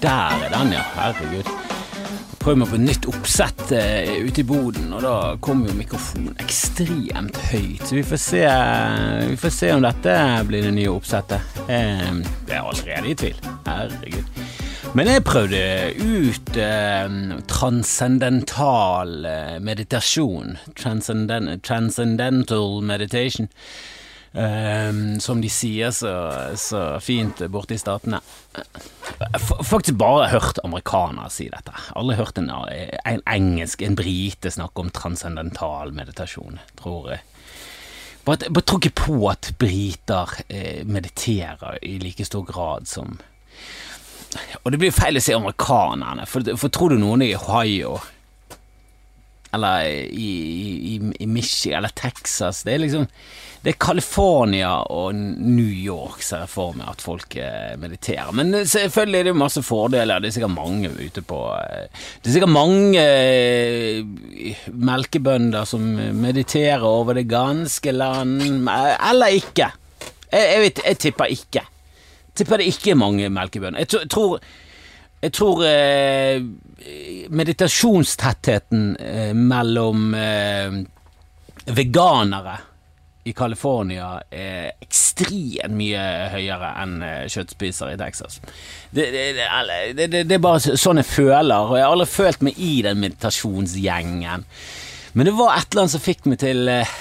Der er den, ja. Herregud. Prøv meg på et nytt oppsett uh, ute i boden, og da kommer jo mikrofonen ekstremt høyt. Så vi får se, vi får se om dette blir det nye oppsettet. Uh, jeg er allerede i tvil. Herregud. Men jeg prøvde ut eh, transcendental meditasjon. Transcenden transcendental meditation. Um, som de sier så, så fint borte i statene. F faktisk bare hørt amerikanere si dette. Aldri hørt en, en engelsk, en brite snakke om transcendental meditasjon, tror jeg. Bare, bare tror ikke på at briter eh, mediterer i like stor grad som Og det blir feil å si amerikanerne, for, for tror du noen i Ohio eller i, i, i Michigan eller Texas Det er liksom det er California og New York ser jeg for meg at folk eh, mediterer. Men selvfølgelig er det masse fordeler. Det er sikkert mange ute på eh, Det er sikkert mange eh, melkebønder som mediterer over det ganske land. Eller ikke. Jeg, jeg, vet, jeg tipper ikke. Jeg tipper det ikke er mange melkebønder. Jeg tror, jeg tror eh, meditasjonstettheten eh, mellom eh, veganere i California er ekstremt mye høyere enn eh, kjøttspisere i Texas. Det, det, det, det, er bare sånn jeg føler, og jeg har aldri følt meg i den meditasjonsgjengen. Men det var et eller annet som fikk meg til eh,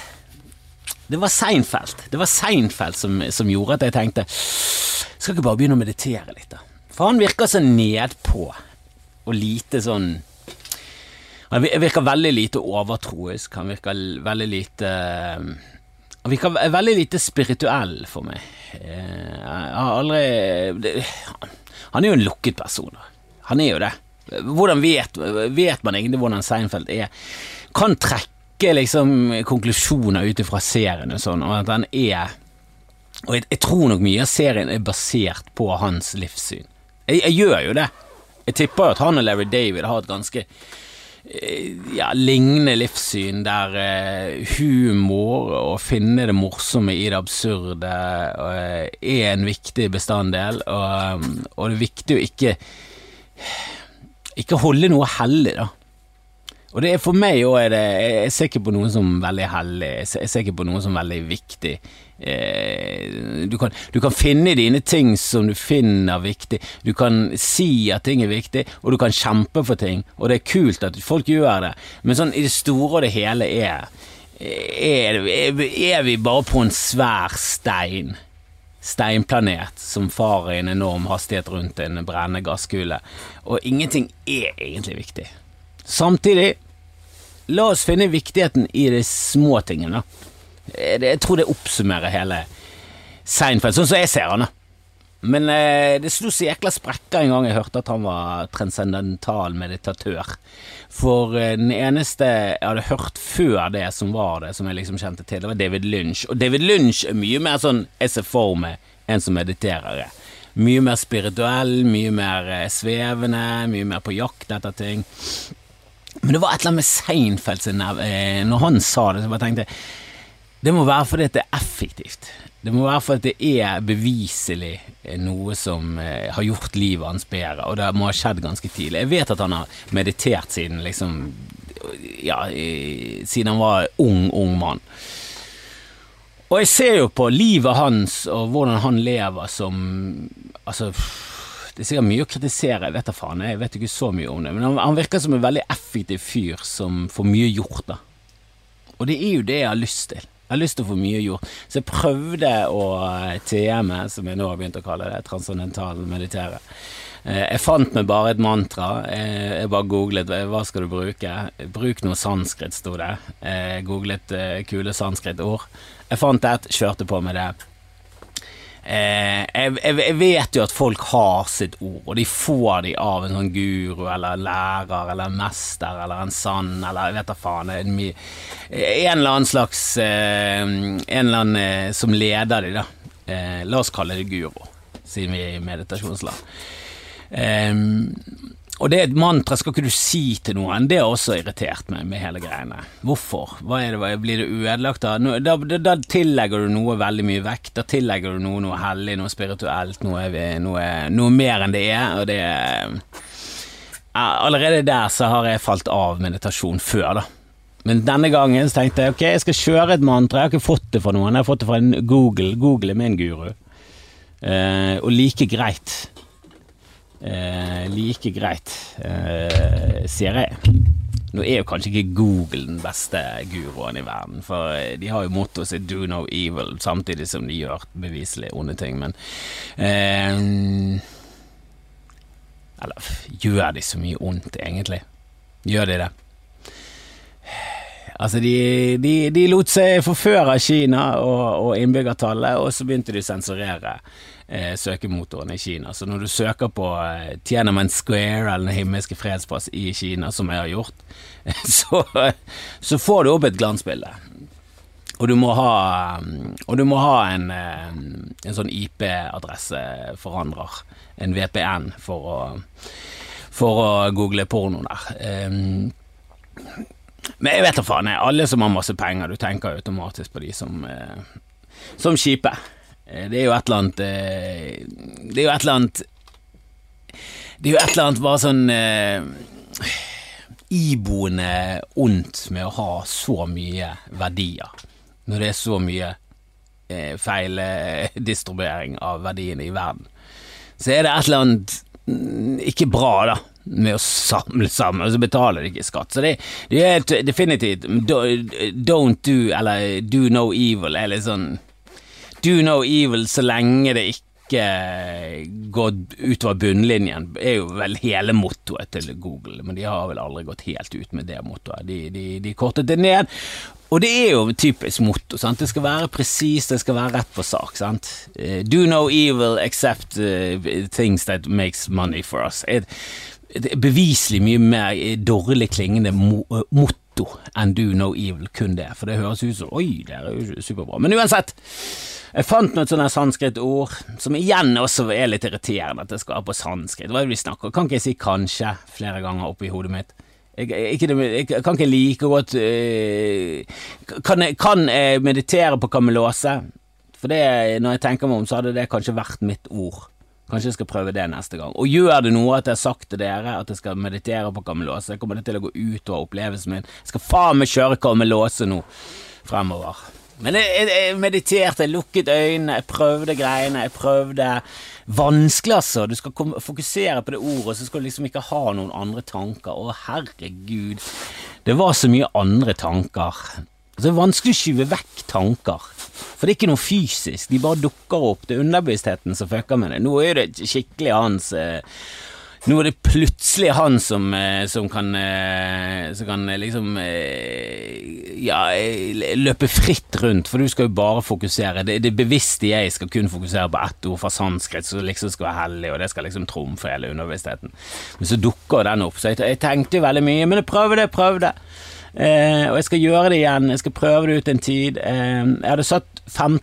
Det var Seinfeld. Det var Seinfeld som, som gjorde at jeg tenkte Skal ikke bare begynne å meditere litt, da? For han virker så nedpå, og lite sånn Han virker veldig lite overtroisk. Han virker veldig lite han virker veldig lite spirituell for meg. Eh, jeg har aldri Han er jo en lukket person. Han er jo det. Hvordan vet, vet man egentlig hvordan Seinfeld er? Kan trekke liksom konklusjoner ut ifra serien og sånn, og at han er Og jeg, jeg, tror nok mye av serien er basert på hans livssyn. Jeg, jeg gjør jo det. Jeg tipper jo at han og Larry David har et ganske Eh, ja, lignende livssyn der uh, humor og finne det morsomme i det absurde uh, er en viktig bestanddel, og, og, det er viktig å ikke ikke holde noe hellig, da. Og det er for meg òg Jeg ser ikke på noe som veldig hellig, jeg ser ikke på noe som veldig viktig. Eh, du, kan, du kan finne dine ting som du finner viktig. Du kan si at ting er viktig, og du kan kjempe for ting, og det er kult at folk gjør det, men sånn i det store og det hele er er, er vi bare på en svær stein? steinplanet som farer i en enorm hastighet rundt en brennende gasskule, og ingenting er egentlig viktig. Samtidig, la oss finne viktigheten i de små tingene. Jeg tror det oppsummerer hele Seinfeld, sånn som jeg ser han. Men eh, det slo så jækla sprekker en gang jeg hørte at han var transcendental meditatør. For eh, den eneste jeg hadde hørt før det som var det, som jeg liksom kjente til, det var David Lynch. Og David Lynch er mye mer sånn jeg ser for meg en som mediterer. Mye mer spirituell, mye mer eh, svevende, mye mer på jakt etter ting. Men det var et eller annet med Seinfeld sin eh, Når han sa det, så bare tenkte jeg Det må være fordi det er effektivt. Det må være fordi det er beviselig noe som eh, har gjort livet hans bedre, og det må ha skjedd ganske tidlig. Jeg vet at han har meditert siden liksom Ja, siden han var ung, ung mann. Og jeg ser jo på livet hans og hvordan han lever som Altså det er sikkert mye å kritisere, jeg vet da faen, jeg vet ikke så mye om det. Men han, han, virker som en veldig effektiv fyr som får mye gjort, da. Og det er jo det jeg har lyst til. Jeg har lyst til å få mye gjort. Så jeg prøvde å eh, TM-e, som jeg nå har begynt å kalle det, transcendental meditere. Eh, jeg fant meg bare et mantra. Eh, jeg bare googlet hva skal du bruke. Bruk noe sanskrit, sto det. Jeg googlet kule sanskrit-ord. Jeg fant et, kjørte på med det. Eh, jeg, jeg, vet jo at folk har sitt ord, og de får de av en sånn guru eller lærer eller mester eller en sann eller jeg vet da faen en, eller annen slags eh, En eller annen eh, som leder de, da. Eh, la oss kalle det guru, siden vi er i meditasjonsland. Eh, og det er et mantra skal ikke du si til noen. Det har også irritert meg med hele greiene. Hvorfor? Hva er det, Blir det ødelagt da? Da, da? da, tillegger du noe veldig mye vekt. Da tillegger du noe noe hellig, noe spirituelt, noe, noe, noe mer enn det er. Og det Allerede der så har jeg falt av meditasjon før, da. Men denne gangen så tenkte jeg ok, jeg skal kjøre et mantra. Jeg har ikke fått det fra noen, jeg har fått det fra en Google. Google er min guru. Eh, og like greit eh, like greit, eh, ser jeg. Nå er jo kanskje ikke Google den beste guroen i verden, for eh, de har jo mottoet sitt 'do no evil', samtidig som de gjør beviselig onde ting, men eh, Eller gjør de så mye ondt, egentlig? Gjør de det? Altså, de, de, de lot seg forføre av Kina og, og innbyggertallet, og så begynte de å sensurere eh, søkemotoren i Kina. Så når du søker på eh, Tiananmen Square eller Den himmelske fredsplass i Kina, som jeg har gjort, så, så får du opp et glansbilde. Og du må ha, du må ha en, eh, en sånn IP-adresseforandrer, en VPN, for å, for å google porno der. Um, men jeg vet da faen, alle som har masse penger, du tenker automatisk på de som, eh, som kjipe. Eh, det er jo et eller annet eh, Det er jo et eller annet Det er jo et eller annet bare sånn eh, iboende ondt med å ha så mye verdier, når det er så mye eh, distribuering av verdiene i verden. Så er det et eller annet mm, ikke bra, da, med å samle sammen, og så betaler de ikke skatt. Så det, det er definitivt don't do, eller do no evil, er litt sånn do no evil så lenge det ikke går utover bunnlinjen, er jo vel hele mottoet til Google, men de har vel aldri gått helt ut med det mottoet. De, de, de kortet det ned, og det er jo typisk motto. Sant? Det skal være presist, det skal være rett på sak. Sant? Uh, do no evil except uh, things that makes money for us. Et, er beviselig mye mer dårlig klingende mo motto enn do no evil, kun det. For det høres ut som oi, det er jo superbra. Men uansett. Jeg fant noe sånne sanskrit-ord, som igjen også er litt irriterende at det skal være på sanskrit. Hva er det vi snakker Kan ikke jeg si 'kanskje' flere ganger oppi hodet mitt? Jeg, ikke, jeg, kan ikke like godt øh, kan, jeg, kan, jeg, meditere på kamelose? For det, når jeg tenker meg om, så hadde det kanskje vært mitt ord. Kanskje jeg skal prøve det neste gang. Og gjør det noe at jeg har sagt til dere at jeg skal meditere på Kamelåse? kommer det til å gå ut over opplevelsen min. Jeg skal faen meg kjøre Kamelåse nå fremover. Men jeg, jeg, mediterte, jeg lukket øynene, jeg prøvde greiene, jeg prøvde Vanskelig, altså. Du skal komme, fokusere på det ordet, så skal du liksom ikke ha noen andre tanker. Å, herregud. Det var så mye andre tanker. Det er vanskelig å skyve vekk tanker. For det er ikke noe fysisk, de bare dukker opp. Det er underbevisstheten som fucker med det. Nå er det skikkelig hans eh, nå er det plutselig han som, eh, som kan, eh, som kan eh, liksom ja, løpe fritt rundt, for du skal jo bare fokusere. Det, det bevisste jeg skal kun fokusere på ett ord fra sanskrit som liksom skal være hellig, og det skal liksom trumfe hele underbevisstheten. Men så dukker den opp, så jeg, jeg tenkte jo veldig mye, men jeg prøvde, jeg prøvde. Eh, og jeg skal gjøre det igjen, jeg skal prøve det ut en tid. Eh, jeg hadde satt 15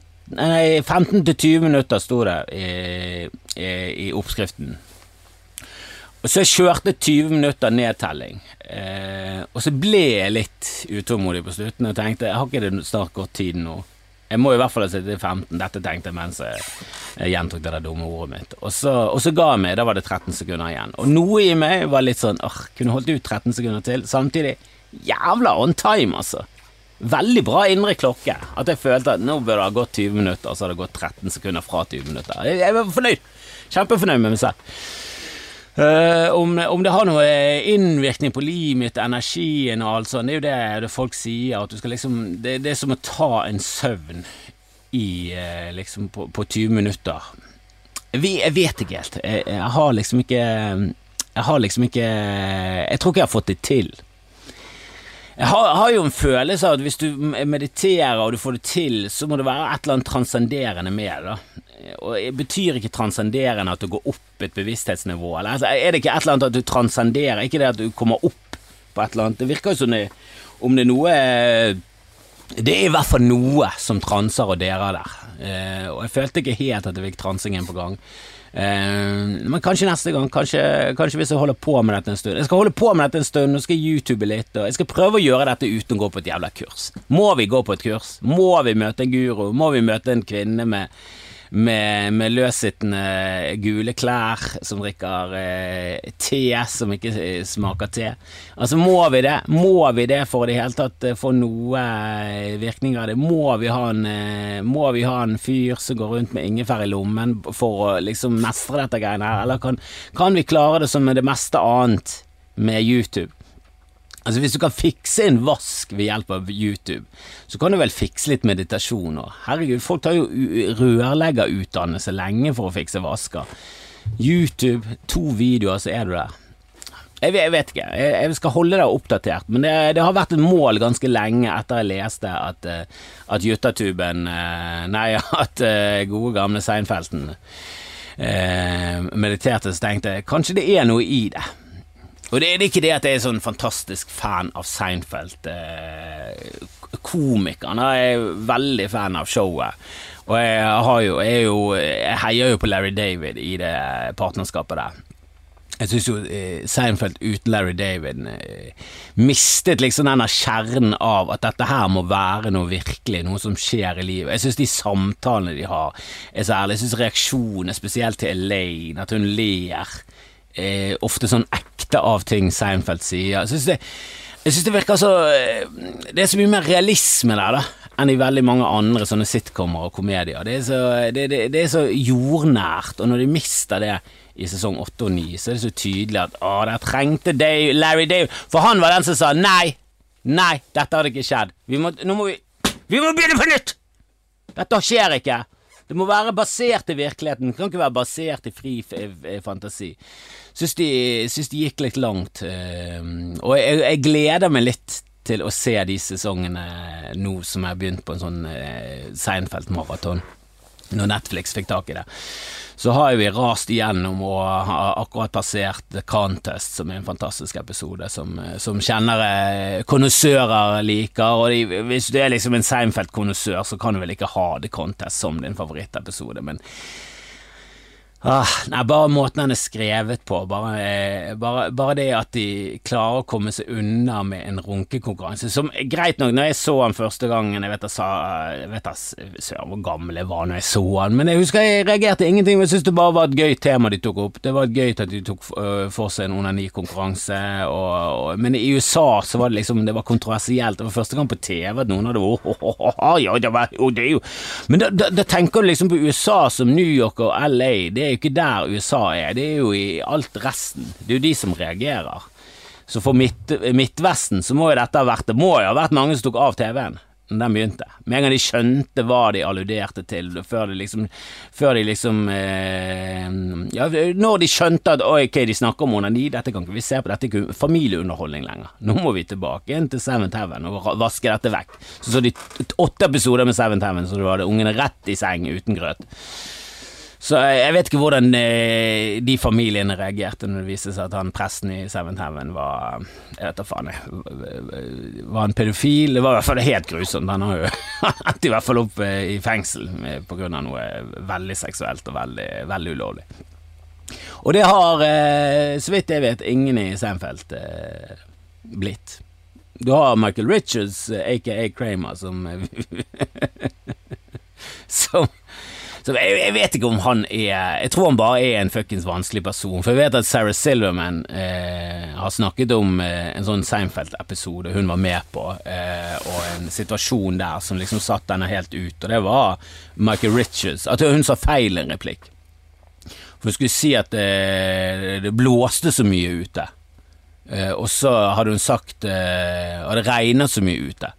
15 20 minutter, sto det i, i, i oppskriften. Og så kjørte 20 minutter nedtelling, eh, og så ble jeg litt utålmodig på slutten og tenkte jeg har ikke det snart gått tid nå. Jeg må i hvert fall ha sittet i 15, dette tenkte jeg mens jeg, jeg gjentok det der dumme ordet mitt. Og så, og så, ga jeg meg, da var det 13 sekunder igjen. Og noe i meg var litt sånn åh, kunne holdt ut 13 sekunder til. Samtidig jævla on time, altså. Veldig bra indre klokke. At jeg følte at nå bør det ha gått 20 minutter, og så har det gått 13 sekunder fra 20 minutter. Jeg, var fornøyd. Kjempefornøyd med meg selv. Uh, om, om, det har noe innvirkning på livet mitt, energien og alt sånt, det er jo det, det folk sier. At du skal liksom, det, det er som å ta en søvn i, uh, liksom på, på, 20 minutter. Jeg, jeg vet ikke helt. Jeg, jeg, har liksom ikke Jeg har liksom ikke Jeg tror ikke jeg har fått det til. Jeg har, har, jo en følelse av at hvis du mediterer og du får det til, så må det være et eller annet transcenderende med det. Og det betyr ikke transcenderende at du går opp et bevissthetsnivå? Eller altså, er det ikke et eller annet at du transcenderer, ikke det at du kommer opp på et eller annet? Det virker jo som det, om det er noe Det er i hvert fall noe som transer og derer der. Eh, og jeg følte ikke helt at jeg fikk transingen på gang. Eh, men kanskje neste gang. Kanskje, kanskje, hvis jeg holder på med dette en stund. Jeg skal holde på med dette en stund, nå skal YouTube litt, og jeg skal prøve å gjøre dette uten å gå på et jævla kurs. Må vi gå på et kurs? Må vi møte en guru? Må vi møte en kvinne med med, med løssittende gule klær som drikker eh, te som ikke smaker te. Altså, må vi det? Må vi det for i det hele tatt eh, få noe eh, virkning av det? Må vi, ha en, eh, må vi ha en fyr som går rundt med ingefær i lommen for å liksom mestre dette greiene her, eller kan, kan vi klare det som med det meste annet med YouTube? Altså Hvis du kan fikse en vask ved hjelp av YouTube, så kan du vel fikse litt meditasjon òg. Herregud, folk tar jo rørleggerutdannelse lenge for å fikse vasker. YouTube, to videoer, så er du der. Jeg jeg vet ikke, jeg, jeg, skal holde deg oppdatert, men det, det, har vært et mål ganske lenge etter jeg leste at, eh, at Juttatuben eh, Nei, at eh, gode gamle Seinfelten mediterte, så tenkte jeg kanskje det er noe i det. Og det er ikke det at jeg er sånn fantastisk fan av Seinfeld. Eh, komikeren jeg er veldig fan av showet. Og jeg, jo, jeg, jo, jeg heier jo på Larry David i det partnerskapet der. Jeg syns jo eh, Seinfeld uten Larry David eh, mistet liksom denne kjernen av at dette her må være noe virkelig, noe som skjer i livet. Jeg syns de samtalene de har er så ærlige. Jeg syns reaksjonene, spesielt til Elaine, at hun ler eh, ofte sånn ekte av ting Seinfeld sier. Jeg syns det, det, virker så eh, Det er så mye mer realisme der, da, enn i veldig mange andre sånne sitcomer og komedier. Det er så, det, det, er så jordnært, og når de mister det i sesong åtte og ni, så er det så tydelig at å, der trengte Dave, Larry Dave For han var den som sa nei, nei, dette hadde ikke skjedd. Må, nå må vi Vi må begynne på nytt! Dette skjer ikke. Det må være basert i virkeligheten, det kan ikke være basert i fri fantasi. Syns de, syns de gikk litt langt, eh, og jeg, jeg gleder meg litt til å se de sesongene nå som jeg har begynt på en sånn eh, Seinfeld-maraton, når Netflix fikk tak i det så har vi rast igjennom og har akkurat passert The Contest, som er en fantastisk episode som, som kjennere, konnoissører liker. Og de, hvis du er liksom en Seinfeld-konnoissør, så kan du vel ikke ha The Contest som din favorittepisode, men Ah, nei, bare måten han er skrevet på, bare, eh, bare, bare, det at de klarer å komme seg unna med en runkekonkurranse. Som greit nok, når jeg så han første gangen Jeg vet jeg sa Jeg vet jeg, hvor gammel jeg var når jeg så han, men jeg husker jeg reagerte ingenting. Men jeg syntes det bare var et gøy tema de tok opp. Det var gøy at de tok for seg en onanikonkurranse, men i USA så var det liksom Det var kontroversielt. Det var første gang på TV at noen hadde oh, oh, oh, oh, ja, det var, oh, Men da, da, da tenker du liksom på USA som New York og LA. Det er jo ikke der USA er, det er jo i alt resten. Det er jo de som reagerer. Så for midt, Midtvesten så må jo dette ha vært Det må jo ha vært mange som tok av TV-en når den begynte. Med en gang de skjønte hva de alluderte til, før de liksom, før de liksom eh, Ja, når de skjønte at ok, de snakker om onani, dette kan ikke vi se på, dette er ikke familieunderholdning lenger. Nå må vi tilbake igjen til Seventh Heaven og vaske dette vekk. Så så de åtte episoder med Seventh Heaven så du hadde ungene rett i seng uten grøt. Så jeg vet ikke hvordan eh, de familiene reagerte når det viste seg at han presten i Seventh Heaven var Jeg vet da faen, jeg. Var han pedofil? Det var i hvert fall helt grusomt. Han har jo hatt i hvert fall opp eh, i fengsel på grunn av noe veldig seksuelt og veldig, veldig ulovlig. Og det har, eh, så vidt jeg vet, ingen i Seinfeld blitt. Du har Michael Richards, aka Kramer, som Som så jeg, jeg, vet ikke om han er Jeg tror han bare er en fuckings vanskelig person. For jeg vet at Sarah Silverman eh, har snakket om eh, en sånn Seinfeld-episode hun var med på, eh, og en situasjon der som liksom satt henne helt ut, og det var Michael Richards. At hun sa feil en replikk. For hun skulle si at det, eh, det blåste så mye ute. Eh, og så hadde hun sagt eh, Og det regnet så mye ute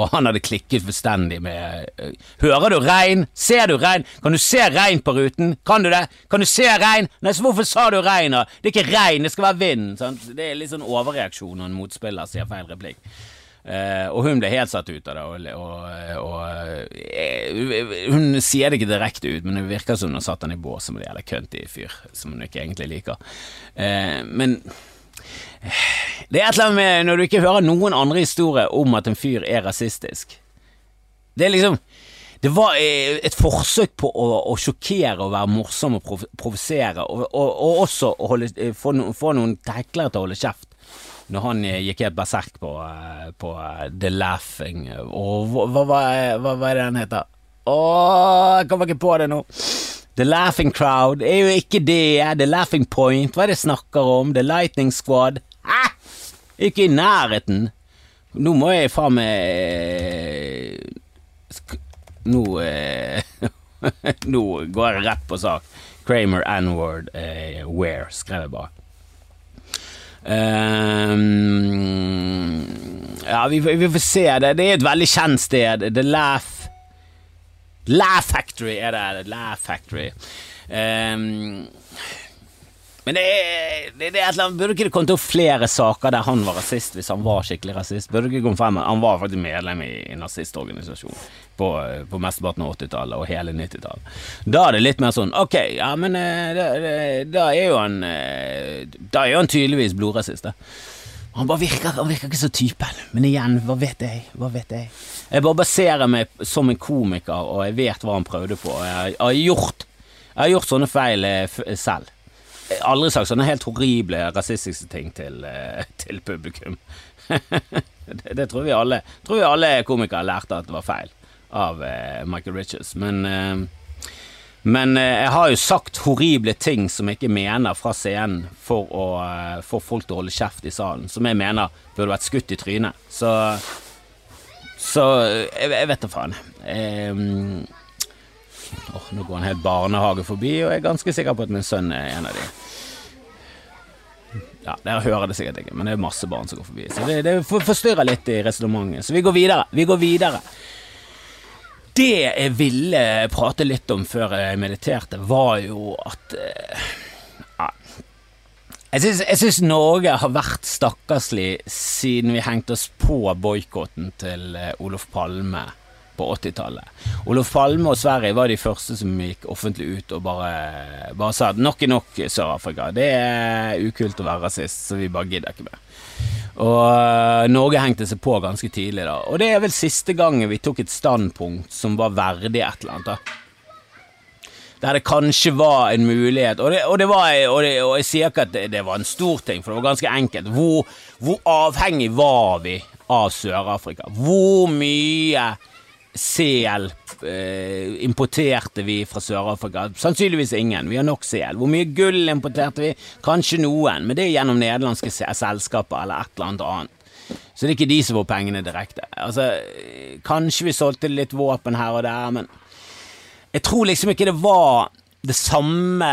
og han hadde klikket fullstendig med eh, Hører du regn? Ser du regn? Kan du se regn på ruten? Kan du det? Kan du se regn? Nei, så hvorfor sa du regn, da? Det er ikke regn, det skal være vind. Sant? Det er litt sånn overreaksjon når en motspiller sier feil replikk. Uh, og hun ble helt satt ut av det, og, og, og uh, Hun sier det ikke direkte ut, men det virker som hun har satt han i bås som en jævla køntig fyr, som hun ikke egentlig liker. Uh, men det er et eller annet med når du ikke hører noen andre historier om at en fyr er rasistisk. Det er liksom det var eh, et forsøk på å, å sjokkere og være morsom og prov provosere, og, og, og, også holde, eh, få, no, få noen teklere til å holde kjeft. Når han eh, gikk helt berserk på, på The Laughing Og hva, hva, hva, hva er det den heter? Å, jeg kommer ikke på det nå. The Laughing Crowd er jo ikke det. The Laughing Point, hva er det snakker om? The Lightning Squad. Hæ? Ikke i nærheten. Nå må jeg faen meg Nå eh, Nå går jeg rett på sak. Kramer N-word eh, where, skrev jeg bare. Um, ja, vi, vi, får se. Det, det er et veldig kjent sted. The Laugh Laugh Factory er det. Laugh Factory. Um, men det er, det, det er annet Burde ikke det kommet opp flere saker der han var rasist, hvis han var skikkelig rasist? Burde ikke komme frem Han var faktisk medlem i en nazistorganisasjon på, på mesteparten av 80-tallet og hele 90-tallet. Da er det litt mer sånn Ok, ja, men da, da er jo han eh, Da er jo han tydeligvis blodrasist, da. Han bare virker, han virker ikke så typen. Men igjen, hva vet jeg? Hva vet jeg? Jeg bare baserer meg som en komiker, og jeg vet hva han prøvde på. Jeg har gjort, jeg har gjort sånne feil eh, selv. Jeg har aldri sagt sånne helt horrible rasistiske ting til, eh, til publikum. det, det, tror vi alle tror vi alle komikere lærte at det var feil av uh, Michael Richards. Men men eh, jeg har jo sagt horrible ting som jeg ikke mener fra scenen for å eh, få folk til å holde kjeft i salen, som jeg mener burde vært skutt i trynet. Så Så jeg, jeg vet da faen. Um, oh, nå går en hel barnehage forbi, og jeg er ganske sikker på at min sønn er en av de. Ja, Dere hører det sikkert ikke, men det er masse barn som går forbi. Så det, det forstyrrer litt i resonnementet. Så vi går videre. Vi går videre. Det jeg ville prate litt om før jeg mediterte, var jo at eh, ja, Jeg syns Norge har vært stakkarslig siden vi hengte oss på boikotten til eh, Olof Palme på 80-tallet. Olof Palme og Sverige var de første som gikk offentlig ut og bare, bare sa at nok er nok, Sør-Afrika. Det er ukult å være rasist, så vi bare gidder ikke mer. Og eh, Norge hengte seg på ganske tidlig, da. Og det er vel siste gangen vi tok et standpunkt som var verdig et eller annet. da der det kanskje var en mulighet. Og, det, og, det var, og, det, og jeg sier ikke at det, var en stor ting, for det var ganske enkelt. Hvor, hvor avhengig var vi av Sør-Afrika? Hvor mye sel eh, importerte vi fra Sør-Afrika? Sannsynligvis ingen. Vi har nok sel. Hvor mye gull importerte vi? Kanskje noen, men det er gjennom nederlandske selskaper eller et eller annet annet. Så det er ikke de som får pengene direkte. Altså, kanskje vi solgte litt våpen her og der, men jeg tror liksom ikke det var det samme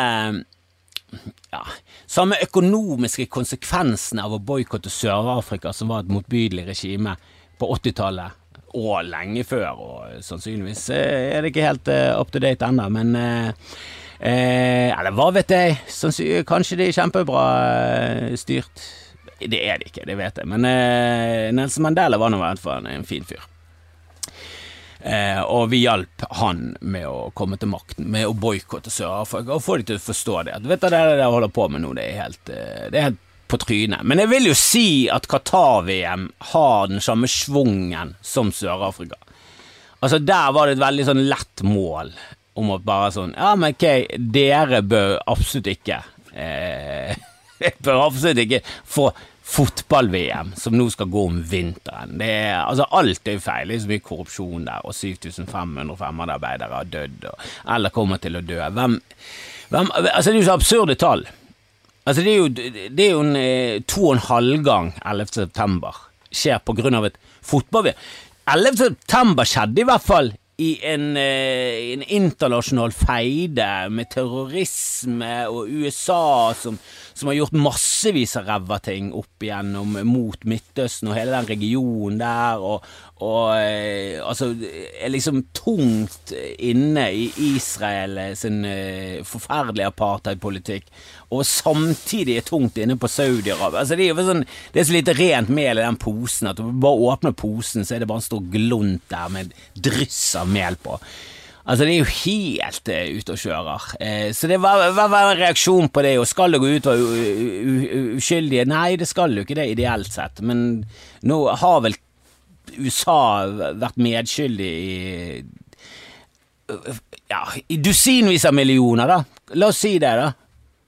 ja, samme økonomiske konsekvensene av å boikotte Sør-Afrika, som var et motbydelig regime på 80-tallet og lenge før, og sannsynligvis eh, er det ikke helt uh, up to date ennå, men uh, Eller hva vet jeg, kanskje de er kjempebra styrt. Det er de ikke, det vet jeg, men Nelson Mandela var nå i hvert fall en fin fyr. Eh, og vi hjalp han med å komme til makten, med å boikotte Sør-Afrika og få de til å forstå det. At, vet du, det de holder på med nå, det er helt, det er helt på trynet. Men jeg vil jo si at Qatar-VM har den samme svungen som Sør-Afrika. Altså Der var det et veldig sånn lett mål om å bare sånn Ja, men ok, dere bør absolutt ikke eh, Bør absolutt ikke få fotball-VM som nå skal gå om vinteren. Det er, altså Alt er feil. Det er så mye korrupsjon der, og 7500 fremmedarbeidere har dødd, eller kommer til å dø. Hvem, hvem, altså Det er jo så absurde tall. Altså, det er jo, det er jo en eh, to og en halv gang 11. september skjer på grunn av et fotball-VM. 11. september skjedde i hvert fall i en, eh, en internasjonal feide med terrorisme og USA som som har gjort massevis av ræva ting opp igjennom mot Midtøsten og hele den regionen der, og, og eh, altså er liksom tungt inne i Israel sin eh, forferdelige apartheidpolitikk, og samtidig er tungt inne på Saudi-Arabia. Altså, det, sånn, det er så lite rent mel i den posen at du bare åpner posen, så er det bare en stor glunt der med dryss av mel på. Altså, det er jo helt uh, ute og kjører. Uh, så det var, var, var, en reaksjon på det, og skal det gå ut og uskyldige? Nei, det skal jo ikke det, ideelt sett, men nå har vel USA vært medskyldig i ja, i dusinvis av millioner, da. La oss si det, da.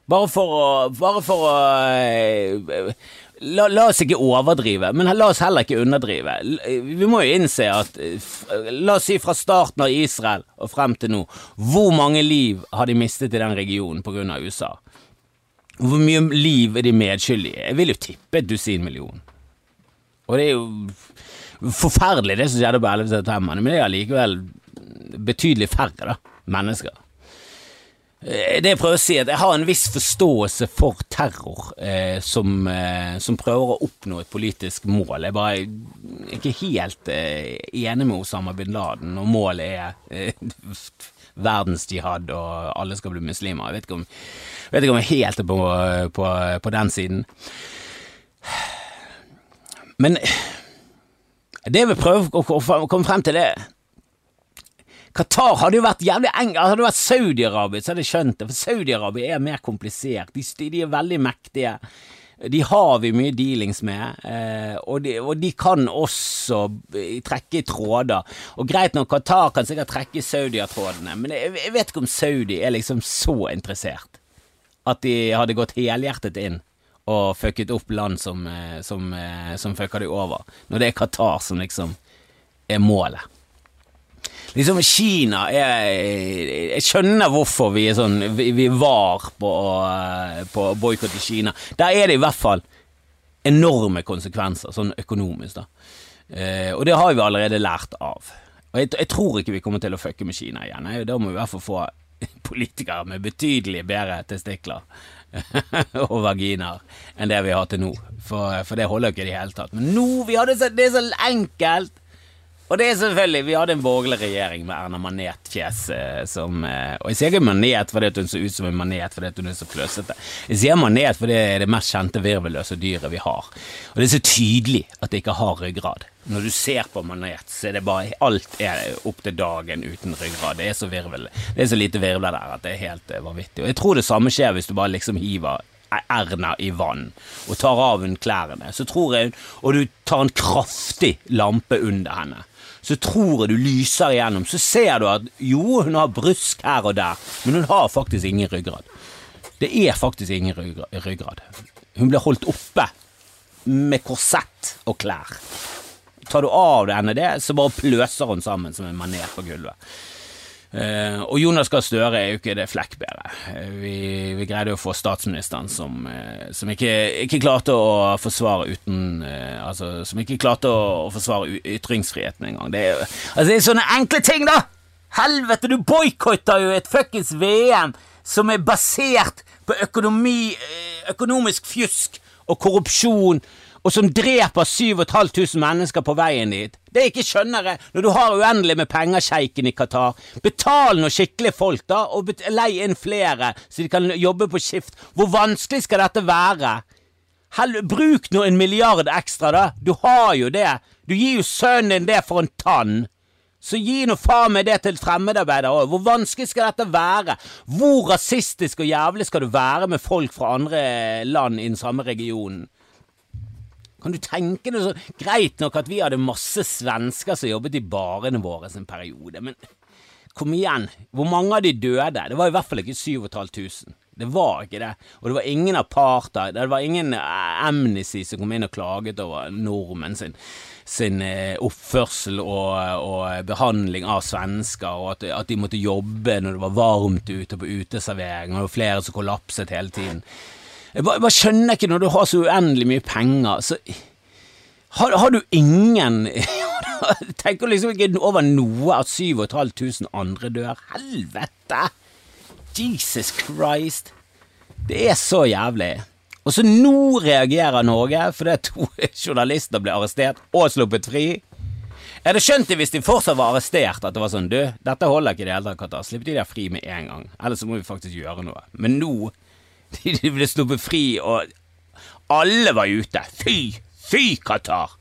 Bare for å, bare for å eh, la, la, oss ikke overdrive, men la oss heller ikke underdrive. Vi må jo innse at La oss si fra starten av Israel og frem til nå, hvor mange liv har de mistet i den regionen pga. USA? Hvor mye liv er de medskyldige? Jeg vil jo tippe et dusin million. Og det er jo forferdelig det som skjedde på 11. september, men det er allikevel betydelig færre da, mennesker. Eh, det jeg prøver å si, at jeg har en viss forståelse for terror eh, som, eh, som, prøver å oppnå et politisk mål. Jeg er ikke helt eh, enig med Osama bin Laden og målet er eh, verdensjihad og alle skal bli muslimer. Jeg vet ikke om, vet ikke om jeg helt er på, på, på den siden. Men det jeg vil prøve å komme frem til, det Qatar hadde jo vært jævlig eng Hadde det vært Saudi-Arabia, så hadde jeg skjønt det, for Saudi-Arabia er mer komplisert. De, de, er veldig mektige. De har vi mye dealings med, eh, og, de, og, de, kan også trekke i tråder. Og greit nok, Qatar kan sikkert trekke i Saudi-trådene, men jeg, jeg, vet ikke om Saudi er liksom så interessert at de hadde gått helhjertet inn og fucket opp land som, eh, som, eh, som fucker de over, når det er Qatar som liksom er målet. Liksom Kina er Jeg skjønner hvorfor vi er sånn Vi, var på, på boikott i Kina. Der er det i hvert fall enorme konsekvenser, sånn økonomisk, da. Eh, og det har vi allerede lært av. Og jeg, jeg, tror ikke vi kommer til å fucke med Kina igjen. Da må vi i hvert fall få politikere med betydelig bedre testikler og vaginer enn det vi har til nå. For, for det holder ikke i det hele tatt. Men nå, vi hadde så, det er så enkelt! Og det er selvfølgelig Vi hadde en borgerlig regjering med Erna Manet-fjes eh, som eh, Og jeg sier ikke manet fordi hun så ut som en manet fordi hun er så kløsete. Jeg sier manet fordi det er det mest kjente virvelløse dyret vi har. Og det er så tydelig at det ikke har ryggrad. Når du ser på manet, så er det bare Alt er opp til dagen uten ryggrad. Det er så virvel Det er så lite virvler der at det er helt uh, vanvittig. Og jeg tror det samme skjer hvis du bare liksom hiver Erna i vann og tar av henne klærne, så tror jeg Og du tar en kraftig lampe under henne så tror jeg du lyser igjennom. Så ser du at jo, hun har brusk her og der, men hun har faktisk ingen ryggrad. Det er faktisk ingen ryggrad. Hun blir holdt oppe med korsett og klær. Tar du av henne det, så bare pløser hun sammen som en manet på gulvet. Uh, og Jonas Gahr Støre er jo ikke det flekkbedre. Uh, vi, vi, greide å få statsministeren som, uh, som ikke, ikke, klarte å forsvare uten Altså, som ikke klarte å, å forsvare ytringsfriheten engang. Det, er, altså, det er sånne enkle ting, da! Helvete, du boikotter jo et fuckings VM som er basert på økonomi, økonomisk fjusk og korrupsjon og som dreper 7500 mennesker på veien dit. Det jeg ikke skjønner, er når du har uendelig med penger, sjeiken i Qatar, betal noen skikkelige folk, da, og lei inn flere, så de kan jobbe på skift. Hvor vanskelig skal dette være? Hell, bruk nå en milliard ekstra, da. Du har jo det. Du gir jo sønnen din det for en tann. Så gi nå faen meg det til fremmedarbeidere òg. Hvor vanskelig skal dette være? Hvor rasistisk og jævlig skal du være med folk fra andre land i den samme regionen? Kan du tenke deg så Greit nok at vi hadde masse svensker som jobbet i barene våre en periode, men kom igjen, hvor mange av de døde? Det var i hvert fall ikke 7500. Det var ikke det. Og det var ingen apartheid, det var ingen eh, Amnesty som kom inn og klaget over nordmenn sin, sin eh, oppførsel og, og, behandling av svensker, og at, at, de måtte jobbe når det var varmt ute på uteservering, og det var flere som kollapset hele tiden. Jeg bare, bare, skjønner ikke, når du har så uendelig mye penger, så har, har du ingen Tenker liksom ikke over noe at 7500 andre dør. Helvete! Jesus Christ! Det er så jævlig. Og så nå reagerer Norge fordi to journalister ble arrestert og sluppet fri. Jeg hadde skjønt det hvis de fortsatt var arrestert, at det var sånn Du, dette holder ikke i det hele tatt. Slipp de der fri med en gang. Ellers så må vi faktisk gjøre noe. Men nå De ble sluppet fri, og alle var ute. Fy! Fy, Qatar!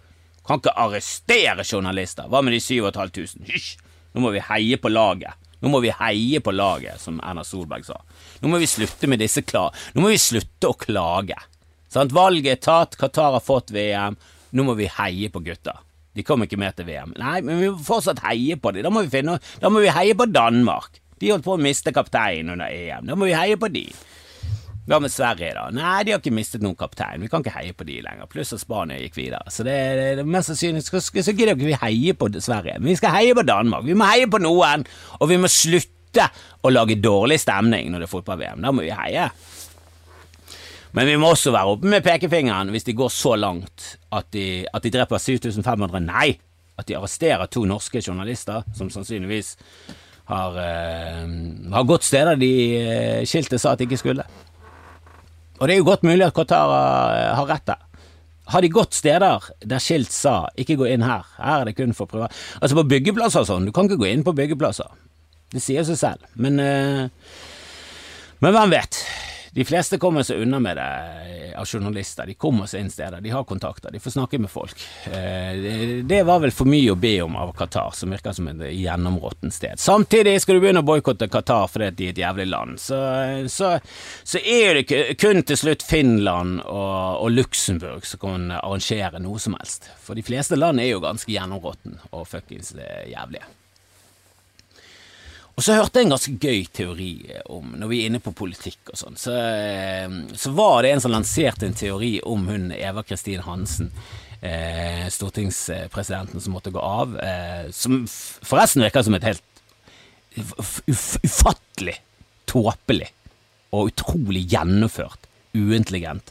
Kan ikke arrestere journalister. Hva med de 7500? Hysj! Nå må vi heie på laget. Nå må vi heie på laget, som Erna Solberg sa. Nå må vi slutte med disse kla... Nå må vi slutte å klage. Sant? Valget er tatt, Qatar har fått VM. Nå må vi heie på gutta. De kom ikke med til VM. Nei, men vi må fortsatt heie på dem. Da må vi, da må vi heie på Danmark. De holdt på å miste kapteinen under EM. Da må vi heie på de. Hva med Sverige, da? Nei, de har ikke mistet noen kaptein. Vi kan ikke heie på de lenger. Pluss at Spania gikk videre. Så det, det, det mest sannsynlig så, så gidder ikke vi heie på Sverige. Men vi skal heie på Danmark. Vi må heie på noen, og vi må slutte å lage dårlig stemning når det er fotball-VM. Da må vi heie. Men vi må også være oppe med pekefingeren hvis de går så langt at de, at de dreper 7500. Nei! At de arresterer to norske journalister, som sannsynligvis har, uh, har gått steder de uh, skiltet sa at de ikke skulle. Og det er jo godt mulig at Qatar uh, har rett der. Har de gått steder der skilt sa 'ikke gå inn her', her er det kun for privat Altså på byggeplasser og sånn, du kan ikke gå inn på byggeplasser. Det sier seg selv. Men, men hvem vet? De fleste kommer seg unna med det eh, av journalister. De kommer seg inn steder, de har kontakter, de får snakke med folk. Eh, det var vel for mye å be om av Qatar, som virker som et gjennområttent sted. Samtidig skal du begynne å boikotte Qatar fordi de er et jævlig land. Så, så, så er det kun til slutt Finland og, og Luxembourg som kan arrangere noe som helst. For de fleste land er jo ganske gjennområtne og fuckings eh, jævlige. Og så hørte jeg en ganske gøy teori om, når vi er inne på politikk og sånn, så, eh, så, var det en som lanserte en teori om hun Eva Kristin Hansen, eh, stortingspresidenten som måtte gå av, eh, som forresten virker som et helt ufattelig tåpelig og utrolig gjennomført, uintelligent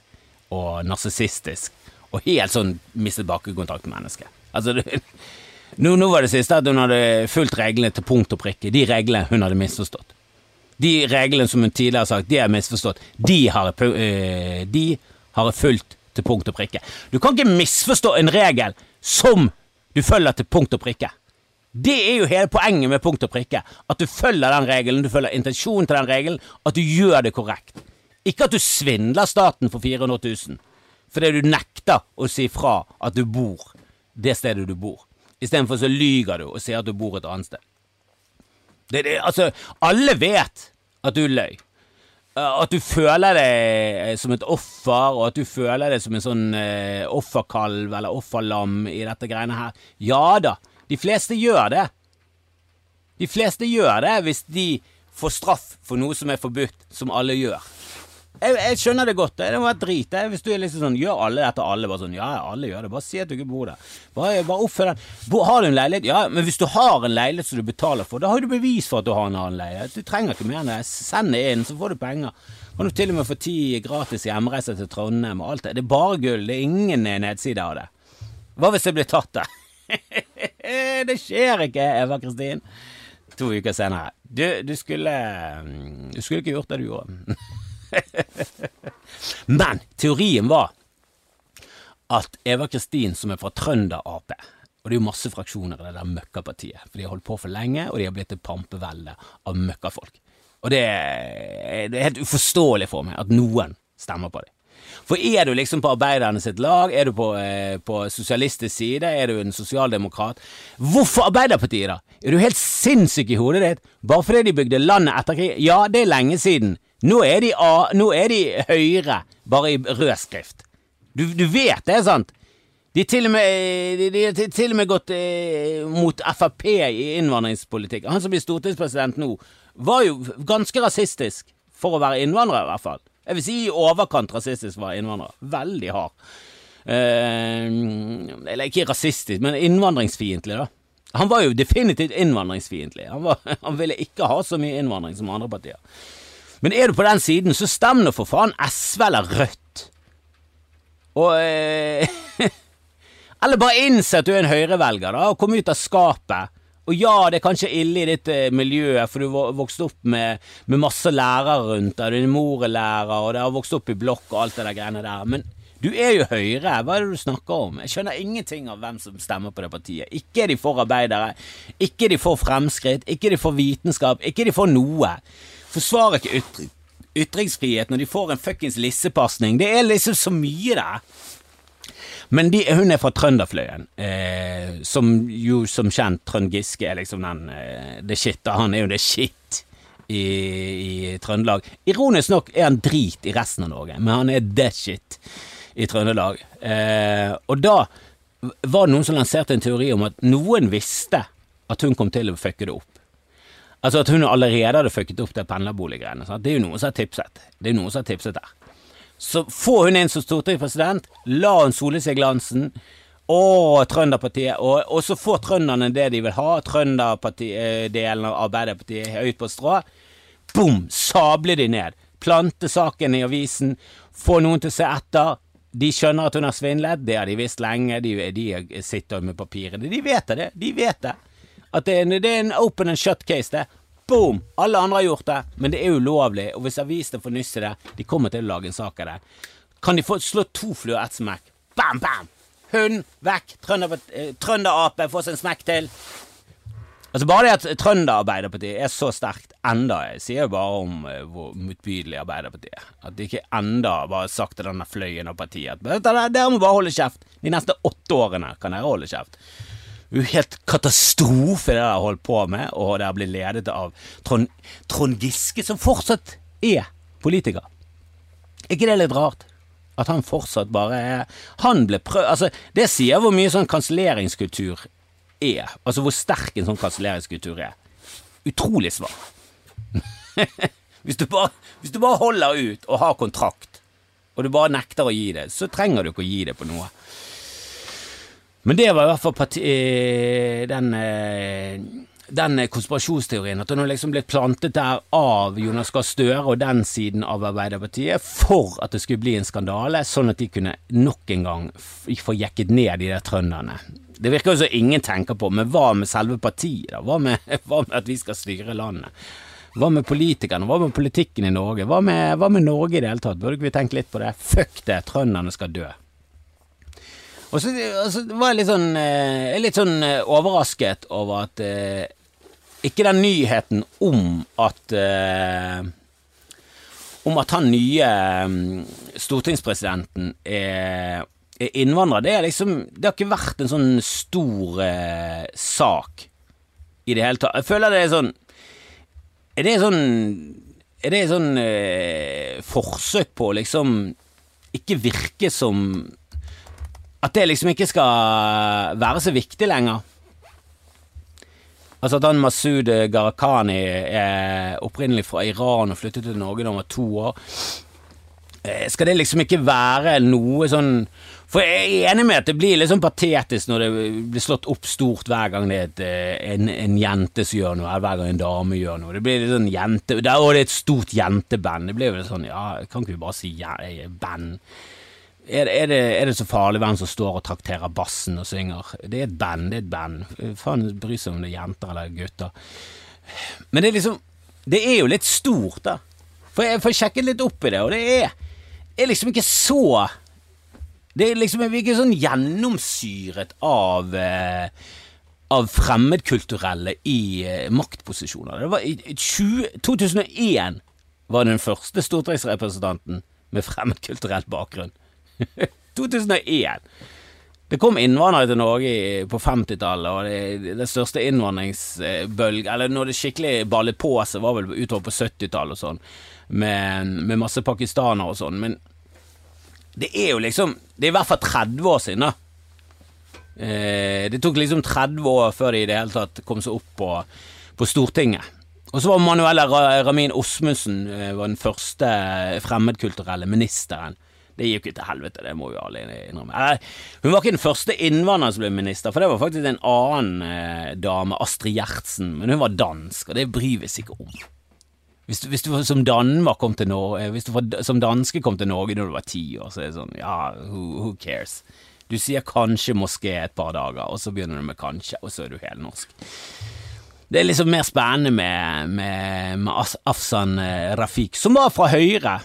og narsissistisk og helt sånn mistet bakkekontakt med mennesket. Altså, det nå, nå, var det siste at hun hadde fulgt reglene til punkt og prikke. De reglene hun hadde misforstått. De reglene som hun tidligere har sagt, de er misforstått. De har, øh, de har fulgt til punkt og prikke. Du kan ikke misforstå en regel som du følger til punkt og prikke. Det er jo hele poenget med punkt og prikke. At du følger den regelen, du følger intensjonen til den regelen, at du gjør det korrekt. Ikke at du svindler staten for 400 000 fordi du nekter å si fra at du bor det stedet du bor. Istedenfor så lyger du og sier at du bor et annet sted. Det, det, altså, alle vet at du løy. Eh, at du føler deg eh, som et offer, og at du føler deg som en sånn uh, offerkalv eller offerlam i dette greiene her. Ja da, de fleste gjør det. De fleste gjør det hvis de får straff for noe som er forbudt, som alle gjør. Jeg, jeg, skjønner det godt. Det må være drit. Hvis du er liksom sånn Gjør alle dette, alle bare sånn Ja, alle gjør det. Bare si at du ikke bor der. Bare, bare oppfør den. Har du en leilighet? Ja, men hvis du har en leilighet som du betaler for, da har du bevis for at du har en annen leilighet. Du trenger ikke mer enn det. Send det inn, så får du penger. Kan du til og med få ti gratis hjemreiser til Trondheim og alt det. Det er bare gull. Det er ingen nedside av det. Hva hvis jeg blir tatt da? det skjer ikke, Eva Kristin. To uker senere. Du, du skulle Du skulle ikke gjort det du gjorde. Men teorien var at Eva Kristin, som er fra Trønder Ap og det er jo masse fraksjoner i det der møkkapartiet, for de har holdt på for lenge, og de har blitt et pampevelde av møkkafolk. Og det er, det er helt uforståelig for meg at noen stemmer på dem. For er du liksom på arbeiderne sitt lag, er du på, eh, på sosialistisk side, er du en sosialdemokrat Hvorfor Arbeiderpartiet, da? Er du helt sinnssyk i hodet ditt? Bare fordi de bygde landet etter krig? Ja, det er lenge siden. Nå er de, A, nå er de Høyre, bare i rød skrift. Du, du vet det, sant? De har til og med, til og med gått eh, mot Frp i innvandringspolitikk. Han som blir stortingspresident nå, var jo ganske rasistisk, for å være innvandrer i hvert fall. Jeg vil si i overkant rasistisk var innvandrer. Veldig hard. Eh, eller ikke rasistisk, men innvandringsfiendtlig, da. Han var jo definitivt innvandringsfiendtlig. Han, han ville ikke ha så mye innvandring som andre partier. Men er du på den siden, så stem nå for faen SV eller Rødt. Og eh, Eller bare innse at du er en høyrevelger, da, og kom ut av skapet. Og ja, det er kanskje ille i ditt eh, miljø, for du vokste opp med, med masse lærere rundt deg, din mor er lærer, og det har vokst opp i blokk og alt det der greiene der. Men du er jo Høyre, hva er det du snakker om? Jeg skjønner ingenting av hvem som stemmer på det partiet. Ikke er de for arbeidere, ikke er de for fremskritt, ikke er de for vitenskap, ikke er de for noe forsvarer ikke ytring, ytringsfrihet når de får en fuckings lissepasning. Det er liksom så mye der. Men de, hun er fra Trønderfløyen, eh, som jo som kjent Trønd Giske er liksom den eh, det shit. Han er jo det shit i, i Trøndelag. Ironisk nok er han drit i resten av Norge, men han er det shit i Trøndelag. Eh, og da var det noen som lanserte en teori om at noen visste at hun kom til å fucke det opp. Altså at hun allerede hadde fucket opp det pendlerboliggreiene. Det er jo noen som har tipset. Det er jo noen som har tipset der. Så får hun inn som stortingspresident, la hun sole seg glansen. Å, Trønderpartiet. Og, og, så får trønderne det de vil ha. Trønderparti-delen av Arbeiderpartiet høyt på strå. Bom! Sable de ned. Plante saken i avisen. Få noen til å se etter. De skjønner at hun har svindlet, det har de visst lenge. De, de sitter med papirene. De vet det. De vet det. At det er, det er en open and shut case, det. Boom! Alle andre har gjort det, men det er ulovlig, og hvis avisene får nyss i det, de kommer til å lage en sak av det. Kan de få slå to fluer ett smekk? Bam, bam! Hund vekk! Trønderape Trønder får seg en smekk til. Altså Bare det at Trønder-Arbeiderpartiet er så sterkt enda, jeg sier jo bare om uh, hvor motbydelig Arbeiderpartiet er. At de ikke enda bare har sagt til denne fløyen av partiet at dere må bare holde kjeft. De neste åtte årene kan dere holde kjeft jo helt katastrofe det har holdt på med, og det har blitt ledet av Trond, Trond Giske, som fortsatt er politiker. Er ikke det litt rart? At han fortsatt bare er Han ble prøvd Altså, det sier hvor mye sånn kanselleringskultur er. Altså hvor sterk en sånn kanselleringskultur er. Utrolig svak. hvis, du bare, hvis, du bare holder ut og har kontrakt, og du bare nekter å gi det, så trenger du ikke å gi det på noe. Men det var i hvert fall parti, eh, den, eh, den konspirasjonsteorien, at hun har liksom blitt plantet der av Jonas Gahr Støre og den siden av Arbeiderpartiet for at det skulle bli en skandale, sånn at de kunne nok en gang få jekket ned de der trønderne. Det virker jo som ingen tenker på, men hva med selve partiet, da? Hva med, hva med at vi skal styre landet? Hva med politikerne? Hva med politikken i Norge? Hva med, hva med Norge i det hele tatt? Burde ikke vi tenke litt på det? Fuck det, trønderne skal dø. Og så, og var jeg litt sånn, eh, litt sånn eh, overrasket over at eh, ikke den nyheten om at eh, Om at han nye mm, stortingspresidenten er, er, innvandrer. Det, er liksom, det har ikke vært en sånn stor eh, sak i det hele tatt. Jeg føler det er sånn Er det sånn Er det sånn forsøk på å liksom ikke virke som at det liksom ikke skal være så viktig lenger. Altså at han Masud Gharahkhani er opprinnelig fra Iran og flyttet til Norge da han var to år. Eh, skal det liksom ikke være noe sånn For jeg er enig med at det blir litt sånn patetisk når det blir slått opp stort hver gang det er et, eh, en, en, jente som gjør noe, eller hver gang en dame gjør noe. Det blir litt sånn jente... Og det er et stort jenteband. Det blir jo sånn Ja, kan ikke vi bare si ja, band? Er, er, det, er, det, så farlig hvem som står og trakterer bassen og synger? Det er et band, det er et band. Faen bryr seg om det er jenter eller gutter. Men det er liksom Det er jo litt stort, da. For jeg får sjekket litt opp i det, og det er, er liksom ikke så Det er liksom ikke sånn gjennomsyret av eh, av fremmedkulturelle i eh, maktposisjoner. Det var I 20, 2001 var den første stortingsrepresentanten med fremmedkulturell bakgrunn. 2001. Det kom innvandrere til Norge på 50-tallet, og det, det største innvandringsbølge Eller når det skikkelig ballet på seg, var vel utover på 70-tallet og sånn, med, med, masse pakistanere og sånn. Men det er jo liksom Det er i hvert fall 30 år siden, da. Eh, det tok liksom 30 år før de i det hele tatt kom seg opp på, på Stortinget. Og så var Manuela Ramin Osmundsen eh, den første fremmedkulturelle ministeren det gikk jo til helvete, det må jo alle innrømme. hun var ikke den første innvandreren som ble minister, for det var faktisk en annen eh, dame, Astrid Gjertsen, men hun var dansk, og det bryr vi oss ikke om. Hvis du, hvis du, som Danmark kom til Norge eh, Hvis du som danske kom til Norge når du var ti år, så er det sånn Ja, who, who, cares? Du sier kanskje moské et par dager, og så begynner du med kanskje, og så er du helnorsk. Det er liksom mer spennende med, med, med Afsan eh, Rafik, som var fra Høyre.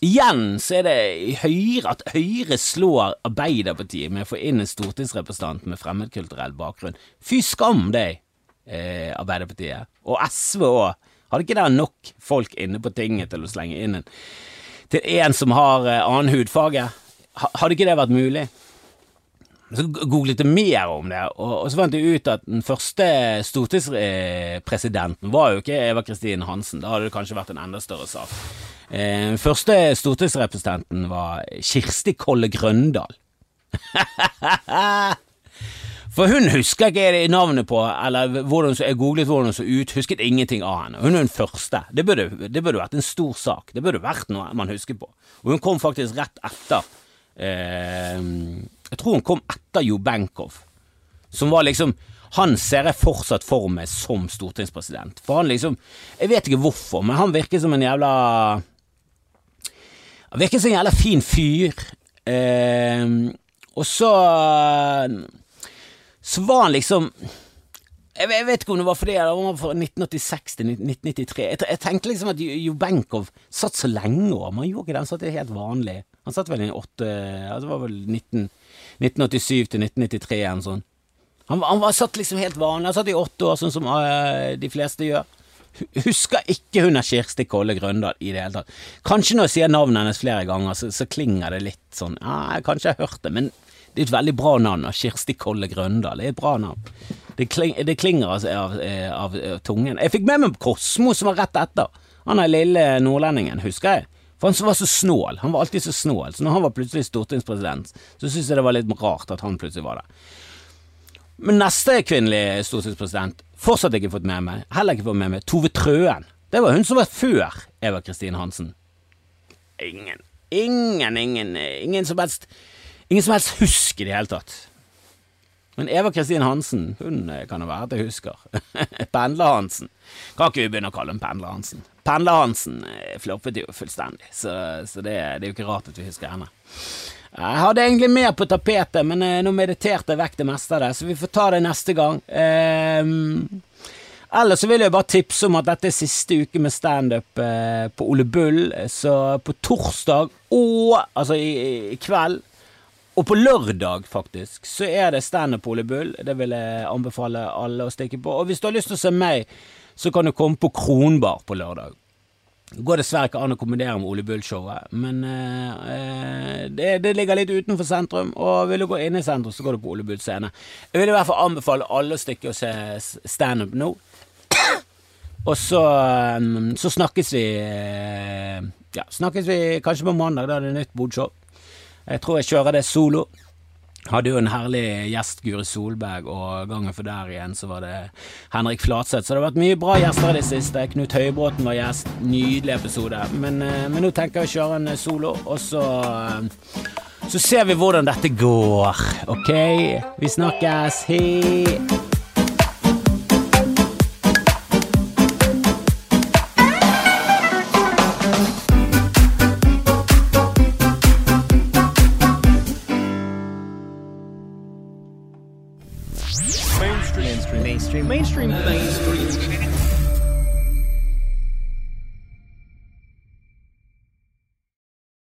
Igjen så er det Høyre at Høyre slår Arbeiderpartiet med å få inn en stortingsrepresentant med fremmedkulturell bakgrunn. Fy skam deg, eh, Arbeiderpartiet. Og SV òg. Hadde ikke dere nok folk inne på tinget til å slenge inn en til en som har eh, annen hudfarge? Hadde ikke det vært mulig? Så googlet jeg mer om det, og, og så fant jeg ut at den første stortingspresidenten var jo ikke Eva Kristin Hansen. Da hadde det kanskje vært en enda større sak. Eh, første stortingsrepresentanten var Kirsti Kolle Grøndal. For hun husker ikke navnet på, eller hvordan, jeg googlet hvordan hun så ut, husket ingenting av henne. Hun er den første. Det burde, det burde vært en stor sak. Det burde vært noe man husker på. Og hun kom faktisk rett etter eh, Jeg tror hun kom etter Jo Benkow, som var liksom han ser jeg fortsatt for meg som stortingspresident. For han liksom Jeg vet ikke hvorfor, men han virker som en jævla Han virker som en jævla fin fyr. Eh, og så Så var han liksom jeg, jeg vet ikke om det var fordi det var fra 1986 til 1993. Jeg, jeg tenkte liksom at Jubenkov satt så lenge over, han gjorde ikke det. Han satt helt vanlig. Han satt vel i åtte Det var vel 19, 1987 til 1993 eller noe sånt. Han, han var, satt liksom helt vanlig. Han satt i åtte år, sånn som uh, de fleste gjør. Husker ikke hun er Kirsti Kolle Grøndal i det hele tatt. Kanskje når jeg sier navnet hennes flere ganger, så, så klinger det litt sånn ja, Kanskje jeg har hørt det, men det er et veldig bra navn. Kirsti Kolle Grøndal. Det er et bra navn. Det, kling, det klinger altså av, av, av, tungen. Jeg fikk med meg Kosmo, som var rett etter. Han er lille nordlendingen, husker jeg. For han var så snål. Han var alltid så snål. Så når han var plutselig stortingspresident, så syntes jeg det var litt rart at han plutselig var det. Men neste kvinnelige stortingspresident fortsatt ikke fått med meg. Heller ikke fått med meg Tove Trøen. Det var hun som var før Eva Kristin Hansen. Ingen, ingen, ingen, ingen som helst Ingen som helst husk i det hele tatt. Men Eva Kristin Hansen, hun eh, kan det være at jeg husker. Pendler-Hansen. Kan ikke vi begynne å kalle henne Pendler-Hansen? Pendler-Hansen eh, floppet jo fullstendig, så, så det, det, er jo ikke rart at vi husker henne. Jeg hadde egentlig mer på tapetet, men eh, nå mediterte jeg vekk det meste av det, så vi får ta det neste gang. Eh, Ellers så vil jeg bare tipse om at dette er siste uke med standup eh, på Ole Bull. Så på torsdag og altså i, i kveld og på lørdag, faktisk, så er det standup på Ole Bull. Det vil jeg anbefale alle å stikke på. Og hvis du har lyst til å se meg, så kan du komme på Kronbar på lørdag. Det går dessverre ikke an å kombinere med Ole Bull-showet, men eh, det, det, ligger litt utenfor sentrum, og vil du gå inn i sentrum, så går du på Ole Bull scene. Jeg vil i hvert fall anbefale alle å stikke og se standup nå. Og så, eh, så snakkes vi eh, Ja, snakkes vi kanskje på mandag, da er det nytt bodshow. Jeg tror jeg kjører det solo. Hadde jo en herlig gjest, Guri Solberg, og gangen for der igjen så var det Henrik Flatseth. Så det har vært mye bra gjester i det siste. Knut Høybråten var gjest. Nydelig episode. Men, eh, men nå tenker jeg å kjøre en solo, og så eh, så ser vi hvordan dette går, ok? Vi snakkes. Hei!